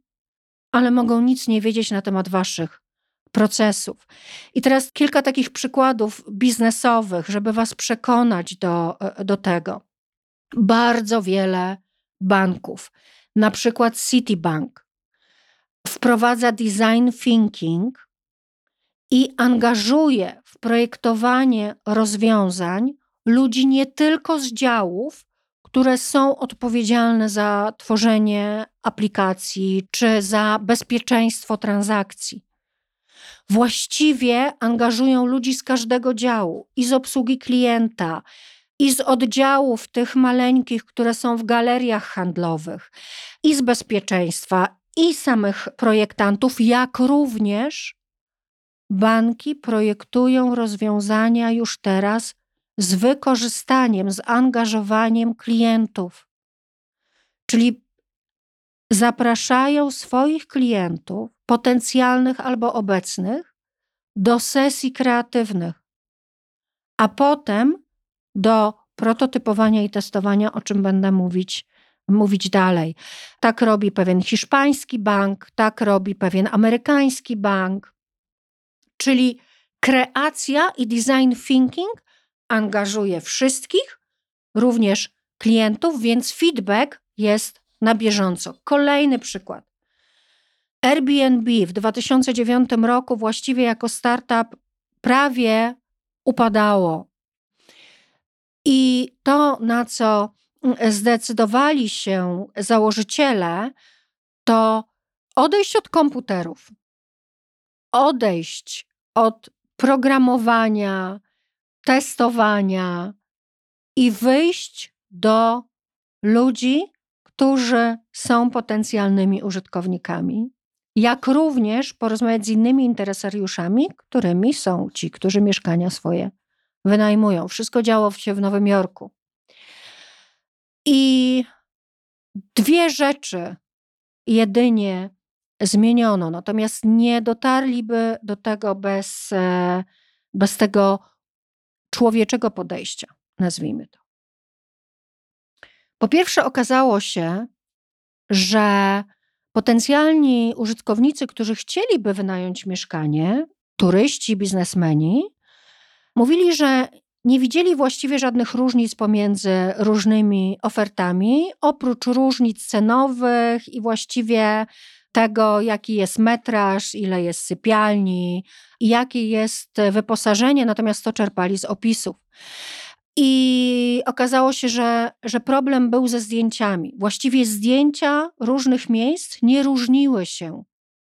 Speaker 1: ale mogą nic nie wiedzieć na temat waszych procesów. I teraz kilka takich przykładów biznesowych, żeby was przekonać do, do tego. Bardzo wiele banków, na przykład Citibank, wprowadza design thinking i angażuje w projektowanie rozwiązań ludzi nie tylko z działów, które są odpowiedzialne za tworzenie aplikacji czy za bezpieczeństwo transakcji. Właściwie angażują ludzi z każdego działu i z obsługi klienta, i z oddziałów tych maleńkich, które są w galeriach handlowych, i z bezpieczeństwa, i samych projektantów, jak również banki projektują rozwiązania już teraz z wykorzystaniem, z angażowaniem klientów. Czyli zapraszają swoich klientów, potencjalnych albo obecnych, do sesji kreatywnych, a potem do prototypowania i testowania, o czym będę mówić mówić dalej. Tak robi pewien hiszpański bank, tak robi pewien amerykański bank. Czyli kreacja i design thinking angażuje wszystkich, również klientów, więc feedback jest na bieżąco. Kolejny przykład. Airbnb w 2009 roku właściwie jako startup prawie upadało. I to, na co zdecydowali się założyciele, to odejść od komputerów, odejść od programowania, testowania i wyjść do ludzi, którzy są potencjalnymi użytkownikami, jak również porozmawiać z innymi interesariuszami, którymi są ci, którzy mieszkania swoje wynajmują. Wszystko działo się w Nowym Jorku. I dwie rzeczy jedynie zmieniono, natomiast nie dotarliby do tego bez, e, bez tego człowieczego podejścia, nazwijmy to. Po pierwsze, okazało się, że potencjalni użytkownicy, którzy chcieliby wynająć mieszkanie, turyści, biznesmeni, mówili, że nie widzieli właściwie żadnych różnic pomiędzy różnymi ofertami, oprócz różnic cenowych i właściwie tego, jaki jest metraż, ile jest sypialni, jakie jest wyposażenie, natomiast to czerpali z opisów. I okazało się, że, że problem był ze zdjęciami. Właściwie zdjęcia różnych miejsc nie różniły się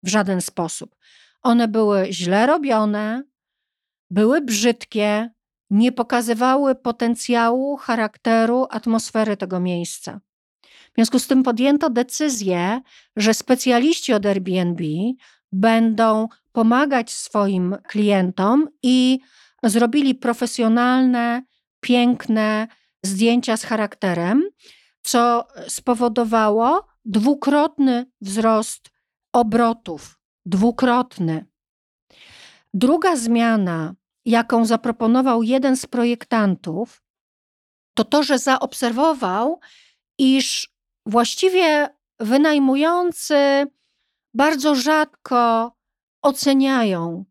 Speaker 1: w żaden sposób. One były źle robione, były brzydkie, nie pokazywały potencjału, charakteru, atmosfery tego miejsca. W związku z tym podjęto decyzję, że specjaliści od Airbnb będą pomagać swoim klientom i zrobili profesjonalne, piękne zdjęcia z charakterem, co spowodowało dwukrotny wzrost obrotów. Dwukrotny. Druga zmiana, jaką zaproponował jeden z projektantów, to to, że zaobserwował, iż właściwie wynajmujący bardzo rzadko oceniają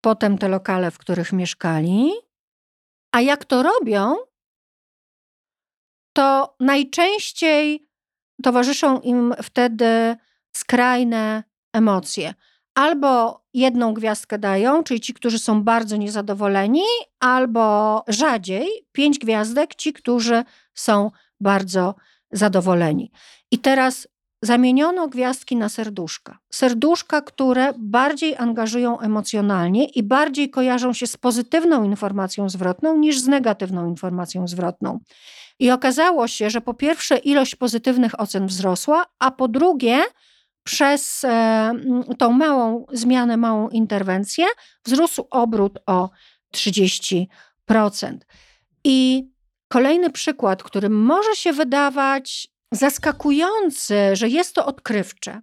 Speaker 1: potem te lokale, w których mieszkali, a jak to robią, to najczęściej towarzyszą im wtedy skrajne emocje. Albo jedną gwiazdkę dają, czyli ci, którzy są bardzo niezadowoleni, albo rzadziej pięć gwiazdek, ci, którzy są bardzo zadowoleni. I teraz zamieniono gwiazdki na serduszka. Serduszka, które bardziej angażują emocjonalnie i bardziej kojarzą się z pozytywną informacją zwrotną niż z negatywną informacją zwrotną. I okazało się, że po pierwsze ilość pozytywnych ocen wzrosła, a po drugie przez e, tą małą zmianę, małą interwencję wzrósł obrót o 30%. I kolejny przykład, który może się wydawać zaskakujący, że jest to odkrywcze,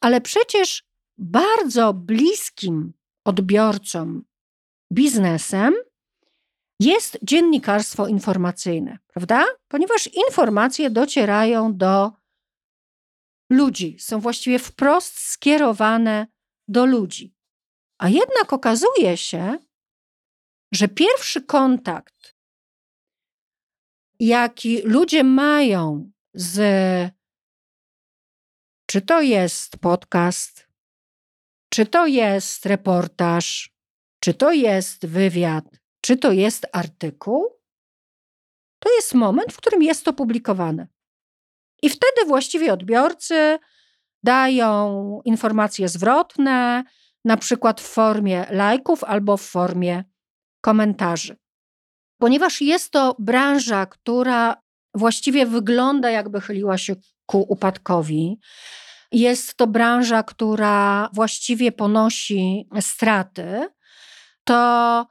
Speaker 1: ale przecież bardzo bliskim odbiorcom biznesem jest dziennikarstwo informacyjne, prawda? Ponieważ informacje docierają do ludzi, są właściwie wprost skierowane do ludzi. A jednak okazuje się, że pierwszy kontakt, jaki ludzie mają z czy to jest podcast, czy to jest reportaż, czy to jest wywiad, czy to jest artykuł, to jest moment, w którym jest to publikowane. I wtedy właściwie odbiorcy dają informacje zwrotne, na przykład w formie lajków albo w formie komentarzy. Ponieważ jest to branża, która właściwie wygląda, jakby chyliła się ku upadkowi. Jest to branża, która właściwie ponosi straty, to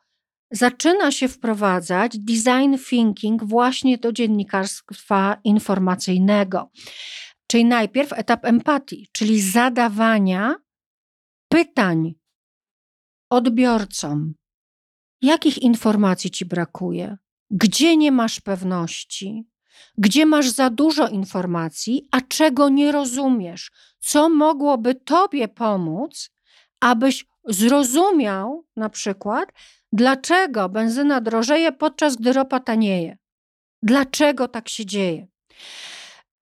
Speaker 1: zaczyna się wprowadzać design thinking właśnie do dziennikarstwa informacyjnego. Czyli najpierw etap empatii, czyli zadawania pytań odbiorcom. Jakich informacji ci brakuje? Gdzie nie masz pewności? Gdzie masz za dużo informacji, a czego nie rozumiesz? Co mogłoby tobie pomóc, abyś zrozumiał na przykład, dlaczego benzyna drożeje, podczas gdy ropa tanieje. Dlaczego tak się dzieje?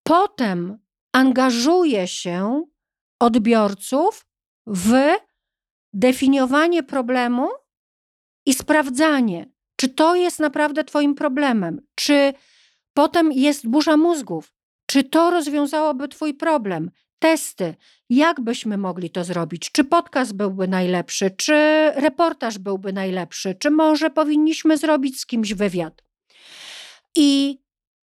Speaker 1: Potem angażuje się odbiorców w definiowanie problemu i sprawdzanie, czy to jest naprawdę Twoim problemem, czy potem jest burza mózgów, czy to rozwiązałoby Twój problem. Testy, jak byśmy mogli to zrobić? Czy podcast byłby najlepszy, czy reportaż byłby najlepszy, czy może powinniśmy zrobić z kimś wywiad? I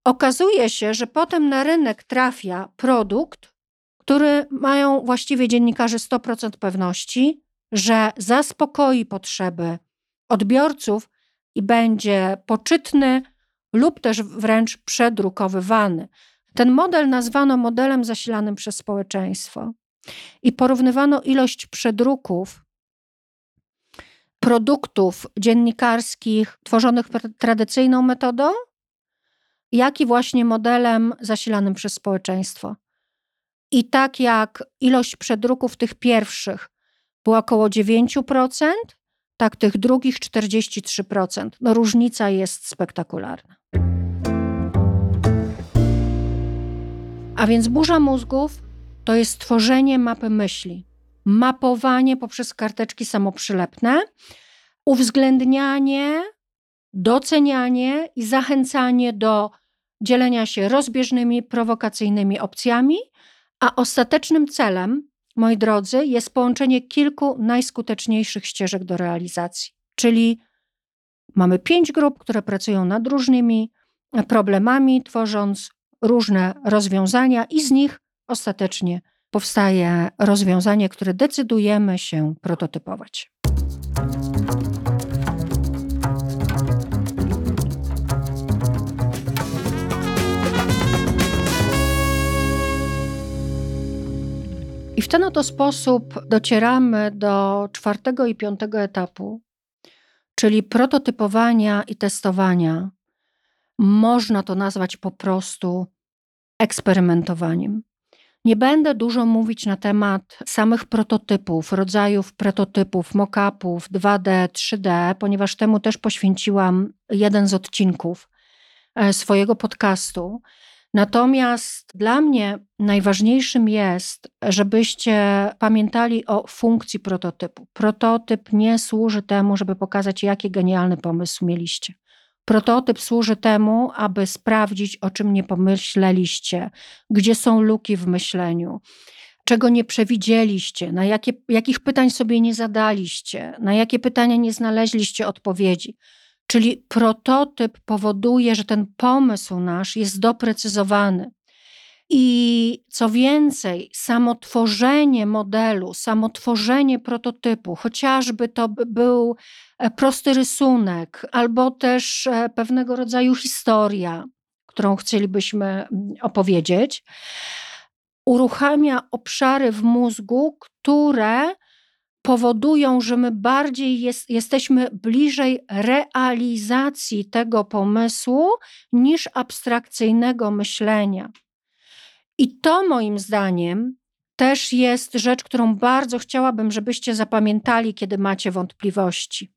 Speaker 1: okazuje się, że potem na rynek trafia produkt, który mają właściwie dziennikarze 100% pewności, że zaspokoi potrzeby odbiorców i będzie poczytny lub też wręcz przedrukowywany. Ten model nazwano modelem zasilanym przez społeczeństwo i porównywano ilość przedruków produktów dziennikarskich tworzonych tradycyjną metodą, jak i właśnie modelem zasilanym przez społeczeństwo. I tak jak ilość przedruków tych pierwszych była około 9%, tak tych drugich 43%. No różnica jest spektakularna. A więc burza mózgów to jest tworzenie mapy myśli, mapowanie poprzez karteczki samoprzylepne, uwzględnianie, docenianie i zachęcanie do dzielenia się rozbieżnymi, prowokacyjnymi opcjami, a ostatecznym celem, moi drodzy, jest połączenie kilku najskuteczniejszych ścieżek do realizacji. Czyli mamy pięć grup, które pracują nad różnymi problemami, tworząc różne rozwiązania, i z nich ostatecznie powstaje rozwiązanie, które decydujemy się prototypować. I w ten oto sposób docieramy do czwartego i piątego etapu, czyli prototypowania i testowania. Można to nazwać po prostu eksperymentowaniem. Nie będę dużo mówić na temat samych prototypów, rodzajów prototypów, mock-upów 2D, 3D, ponieważ temu też poświęciłam jeden z odcinków e, swojego podcastu. Natomiast dla mnie najważniejszym jest, żebyście pamiętali o funkcji prototypu. Prototyp nie służy temu, żeby pokazać, jaki genialny pomysł mieliście. Prototyp służy temu, aby sprawdzić, o czym nie pomyśleliście, gdzie są luki w myśleniu, czego nie przewidzieliście, na jakie, jakich pytań sobie nie zadaliście, na jakie pytania nie znaleźliście odpowiedzi. Czyli prototyp powoduje, że ten pomysł nasz jest doprecyzowany. I co więcej, samo tworzenie modelu, samo tworzenie prototypu, chociażby to był e, prosty rysunek, albo też e, pewnego rodzaju historia, którą chcielibyśmy mm, opowiedzieć, uruchamia obszary w mózgu, które powodują, że my bardziej jest, jesteśmy bliżej realizacji tego pomysłu niż abstrakcyjnego myślenia. I to moim zdaniem też jest rzecz, którą bardzo chciałabym, żebyście zapamiętali, kiedy macie wątpliwości.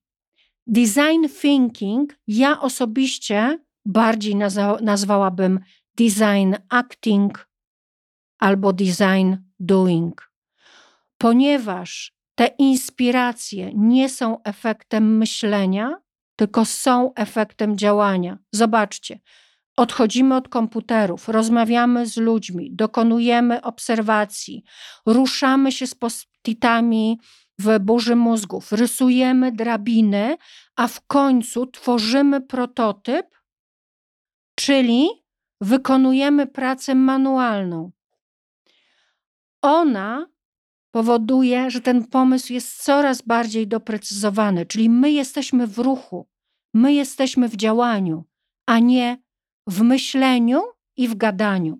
Speaker 1: Design thinking ja osobiście bardziej nazwałabym design acting albo design doing, ponieważ te inspiracje nie są efektem myślenia, tylko są efektem działania. Zobaczcie, odchodzimy od komputerów, rozmawiamy z ludźmi, dokonujemy obserwacji, ruszamy się z postitami w burzy mózgów, rysujemy drabiny, a w końcu tworzymy prototyp, czyli wykonujemy pracę manualną. Ona powoduje, że ten pomysł jest coraz bardziej doprecyzowany, czyli my jesteśmy w ruchu, my jesteśmy w działaniu, a nie w myśleniu i w gadaniu.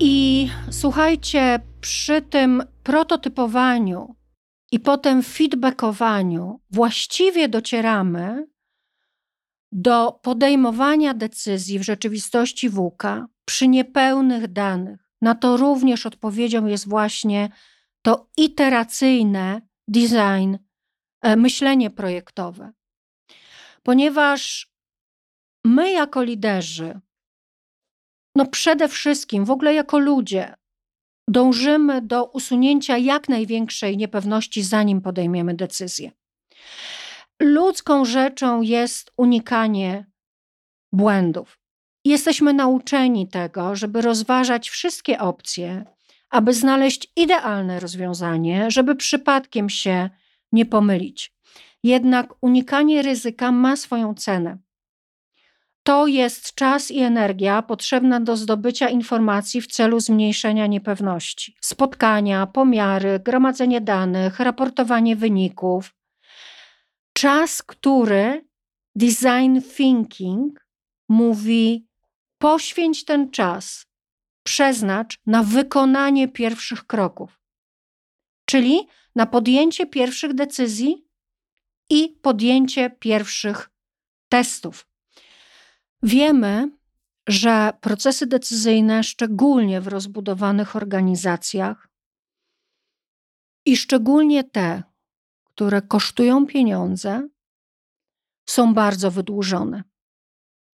Speaker 1: I słuchajcie, przy tym prototypowaniu i potem feedbackowaniu właściwie docieramy do podejmowania decyzji w rzeczywistości WUKA przy niepełnych danych. Na to również odpowiedzią jest właśnie to iteracyjne design, e, myślenie projektowe. Ponieważ my, jako liderzy, no przede wszystkim, w ogóle jako ludzie, dążymy do usunięcia jak największej niepewności, zanim podejmiemy decyzję. Ludzką rzeczą jest unikanie błędów. Jesteśmy nauczeni tego, żeby rozważać wszystkie opcje, aby znaleźć idealne rozwiązanie, żeby przypadkiem się nie pomylić. Jednak unikanie ryzyka ma swoją cenę. To jest czas i energia potrzebna do zdobycia informacji w celu zmniejszenia niepewności. Spotkania, pomiary, gromadzenie danych, raportowanie wyników. Czas, który design thinking mówi: poświęć ten czas, przeznacz na wykonanie pierwszych kroków, czyli na podjęcie pierwszych decyzji i podjęcie pierwszych testów. Wiemy, że procesy decyzyjne, szczególnie w rozbudowanych organizacjach i szczególnie te, które kosztują pieniądze, są bardzo wydłużone.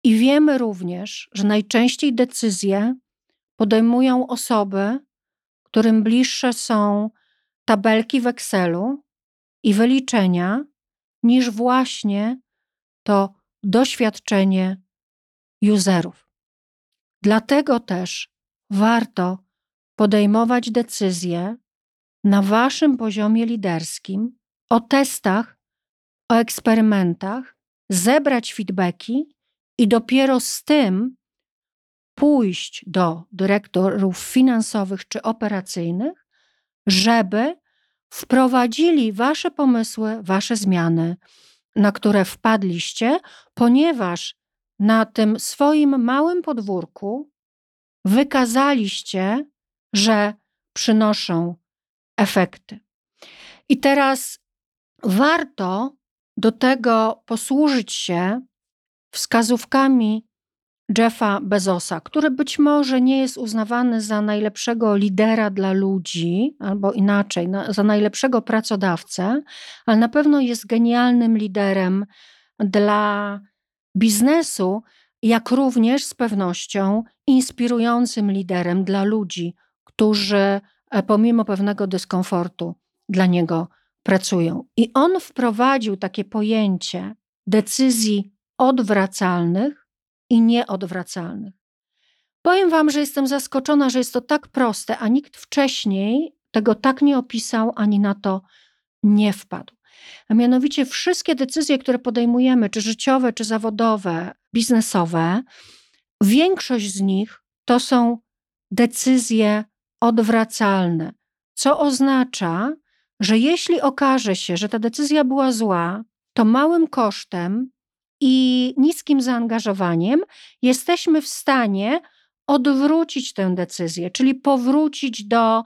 Speaker 1: I wiemy również, że najczęściej decyzje podejmują osoby, którym bliższe są tabelki w Excelu i wyliczenia, niż właśnie to doświadczenie userów. Dlatego też warto podejmować decyzje na waszym poziomie liderskim o testach, o eksperymentach, zebrać feedbacki i dopiero z tym pójść do dyrektorów finansowych czy operacyjnych, żeby wprowadzili wasze pomysły, wasze zmiany, na które wpadliście, ponieważ na tym swoim małym podwórku wykazaliście, że przynoszą efekty. I teraz warto do tego posłużyć się wskazówkami Jeffa Bezosa, który być może nie jest uznawany za najlepszego lidera dla ludzi, albo inaczej, za najlepszego pracodawcę, ale na pewno jest genialnym liderem dla biznesu, jak również z pewnością inspirującym liderem dla ludzi, którzy e, pomimo pewnego dyskomfortu dla niego pracują. I on wprowadził takie pojęcie decyzji odwracalnych i nieodwracalnych. Powiem Wam, że jestem zaskoczona, że jest to tak proste, a nikt wcześniej tego tak nie opisał ani na to nie wpadł. A mianowicie wszystkie decyzje, które podejmujemy, czy życiowe, czy zawodowe, biznesowe, większość z nich to są decyzje odwracalne, co oznacza, że jeśli okaże się, że ta decyzja była zła, to małym kosztem i niskim zaangażowaniem jesteśmy w stanie odwrócić tę decyzję, czyli powrócić do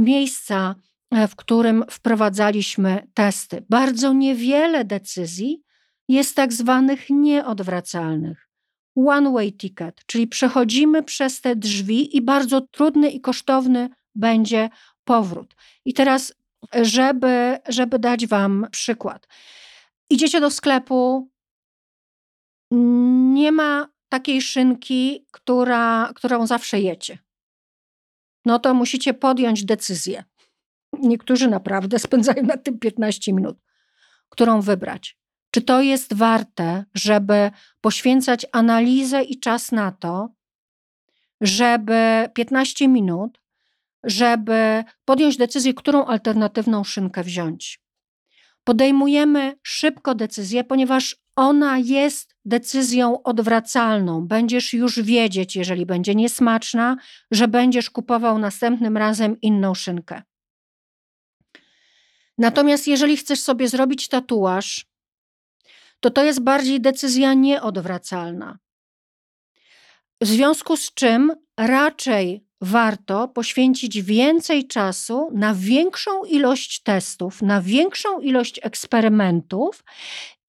Speaker 1: miejsca, e, w którym wprowadzaliśmy testy. Bardzo niewiele decyzji jest tak zwanych nieodwracalnych. One-way ticket, czyli przechodzimy przez te drzwi i bardzo trudny i kosztowny będzie powrót. I teraz, żeby, żeby dać Wam przykład. Idziecie do sklepu, nie ma takiej szynki, która, którą zawsze jecie. No to musicie podjąć decyzję. Niektórzy naprawdę spędzają na tym 15 minut, którą wybrać. Czy to jest warte, żeby poświęcać analizę i czas na to, żeby 15 minut, żeby podjąć decyzję, którą alternatywną szynkę wziąć? Podejmujemy szybko decyzję, ponieważ ona jest decyzją odwracalną. Będziesz już wiedzieć, jeżeli będzie niesmaczna, że będziesz kupował następnym razem inną szynkę. Natomiast jeżeli chcesz sobie zrobić tatuaż, to to jest bardziej decyzja nieodwracalna. W związku z czym raczej warto poświęcić więcej czasu na większą ilość testów, na większą ilość eksperymentów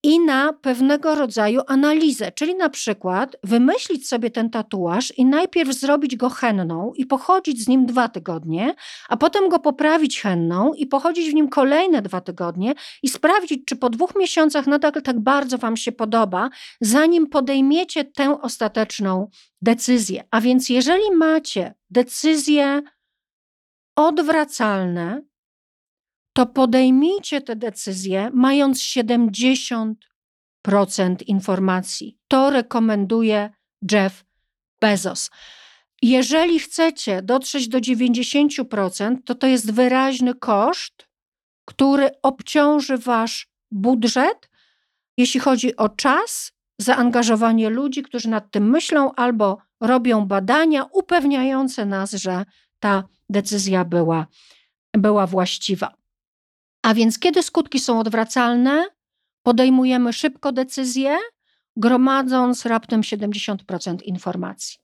Speaker 1: i na pewnego rodzaju analizę, czyli na przykład wymyślić sobie ten tatuaż i najpierw zrobić go henną i pochodzić z nim dwa tygodnie, a potem go poprawić henną i pochodzić w nim kolejne dwa tygodnie i sprawdzić, czy po dwóch miesiącach nadal tak bardzo Wam się podoba, zanim podejmiecie tę ostateczną decyzję. A więc, jeżeli macie decyzje odwracalne, to podejmijcie te decyzje mając 70% informacji. To rekomenduje Jeff Bezos. Jeżeli chcecie dotrzeć do 90%, to to jest wyraźny koszt, który obciąży wasz budżet, jeśli chodzi o czas, zaangażowanie ludzi, którzy nad tym myślą albo robią badania upewniające nas, że ta decyzja była, była właściwa. A więc, kiedy skutki są odwracalne, podejmujemy szybko decyzje, gromadząc raptem 70% informacji.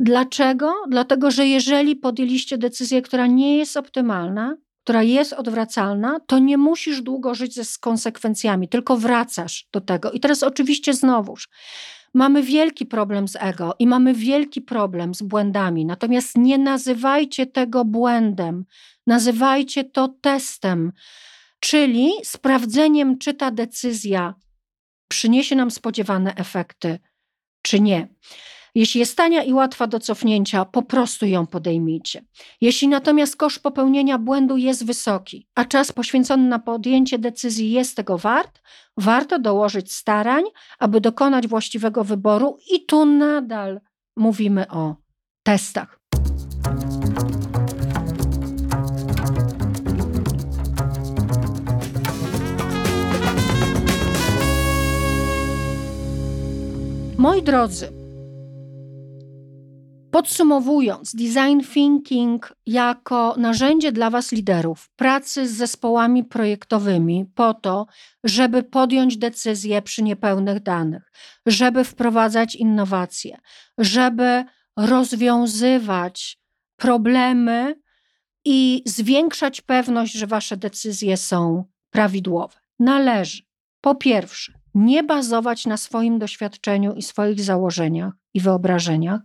Speaker 1: Dlaczego? Dlatego, że jeżeli podjęliście decyzję, która nie jest optymalna, która jest odwracalna, to nie musisz długo żyć ze, z konsekwencjami, tylko wracasz do tego. I teraz oczywiście znowuż. Mamy wielki problem z ego i mamy wielki problem z błędami. Natomiast nie nazywajcie tego błędem, nazywajcie to testem, czyli sprawdzeniem, czy ta decyzja przyniesie nam spodziewane efekty, czy nie. Jeśli jest tania i łatwa do cofnięcia, po prostu ją podejmijcie. Jeśli natomiast koszt popełnienia błędu jest wysoki, a czas poświęcony na podjęcie decyzji jest tego wart, warto dołożyć starań, aby dokonać właściwego wyboru, i tu nadal mówimy o testach. Moi drodzy, Podsumowując, design thinking jako narzędzie dla Was liderów pracy z zespołami projektowymi po to, żeby podjąć decyzje przy niepełnych danych, żeby wprowadzać innowacje, żeby rozwiązywać problemy i zwiększać pewność, że Wasze decyzje są prawidłowe. Należy po pierwsze nie bazować na swoim doświadczeniu i swoich założeniach i wyobrażeniach,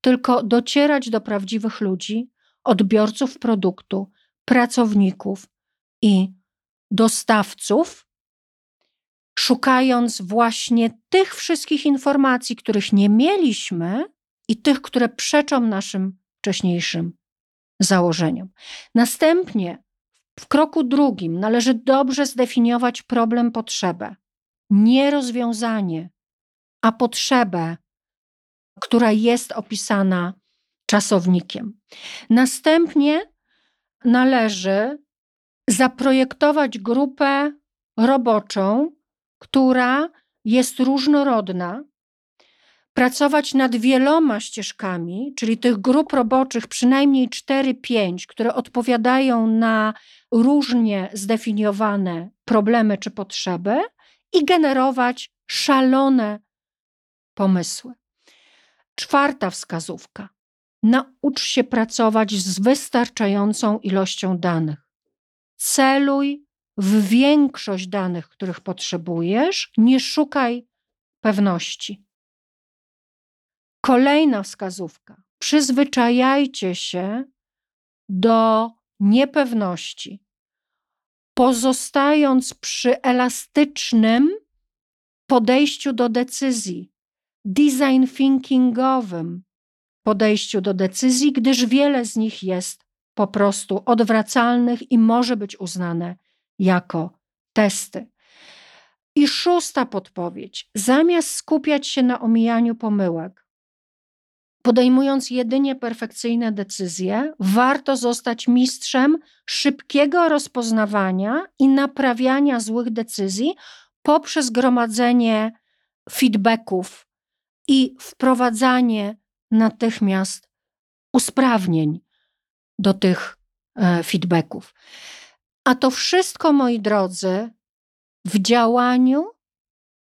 Speaker 1: tylko docierać do prawdziwych ludzi, odbiorców produktu, pracowników i dostawców, szukając właśnie tych wszystkich informacji, których nie mieliśmy i tych, które przeczą naszym wcześniejszym założeniom. Następnie w kroku drugim należy dobrze zdefiniować problem, potrzebę. Nie rozwiązanie, a potrzebę która jest opisana czasownikiem. Następnie należy zaprojektować grupę roboczą, która jest różnorodna, pracować nad wieloma ścieżkami, czyli tych grup roboczych przynajmniej 4-5, które odpowiadają na różnie zdefiniowane problemy czy potrzeby i generować szalone pomysły. Czwarta wskazówka. Naucz się pracować z wystarczającą ilością danych. Celuj w większość danych, których potrzebujesz, nie szukaj pewności. Kolejna wskazówka. Przyzwyczajajcie się do niepewności, pozostając przy elastycznym podejściu do decyzji, design thinkingowym podejściu do decyzji, gdyż wiele z nich jest po prostu odwracalnych i może być uznane jako testy. I szósta podpowiedź: zamiast skupiać się na omijaniu pomyłek, podejmując jedynie perfekcyjne decyzje, warto zostać mistrzem szybkiego rozpoznawania i naprawiania złych decyzji poprzez gromadzenie feedbacków i wprowadzanie natychmiast usprawnień do tych e, feedbacków. A to wszystko, moi drodzy, w działaniu,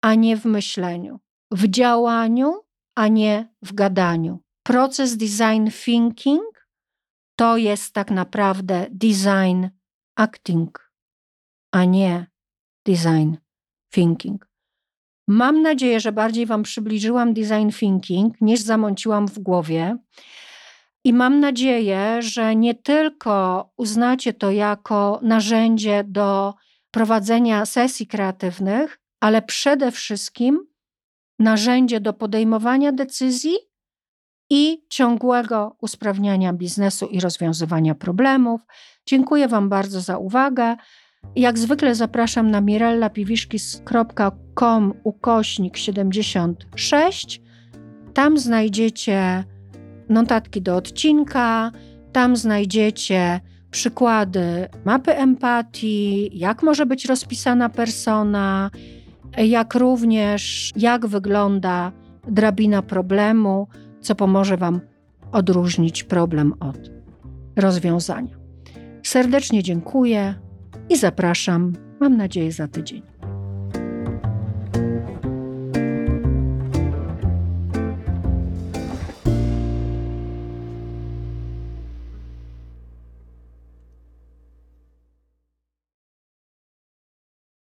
Speaker 1: a nie w myśleniu. W działaniu, a nie w gadaniu. Proces design thinking to jest tak naprawdę design acting, a nie design thinking. Mam nadzieję, że bardziej Wam przybliżyłam design thinking niż zamąciłam w głowie. I mam nadzieję, że nie tylko uznacie to jako narzędzie do prowadzenia sesji kreatywnych, ale przede wszystkim narzędzie do podejmowania decyzji i ciągłego usprawniania biznesu i rozwiązywania problemów. Dziękuję Wam bardzo za uwagę. Jak zwykle zapraszam na mirellapiwiszkis.com ukośnik 76. Tam znajdziecie notatki do odcinka, tam znajdziecie przykłady mapy empatii, jak może być rozpisana persona, jak również jak wygląda drabina problemu, co pomoże Wam odróżnić problem od rozwiązania. Serdecznie dziękuję i zapraszam, mam nadzieję, za tydzień.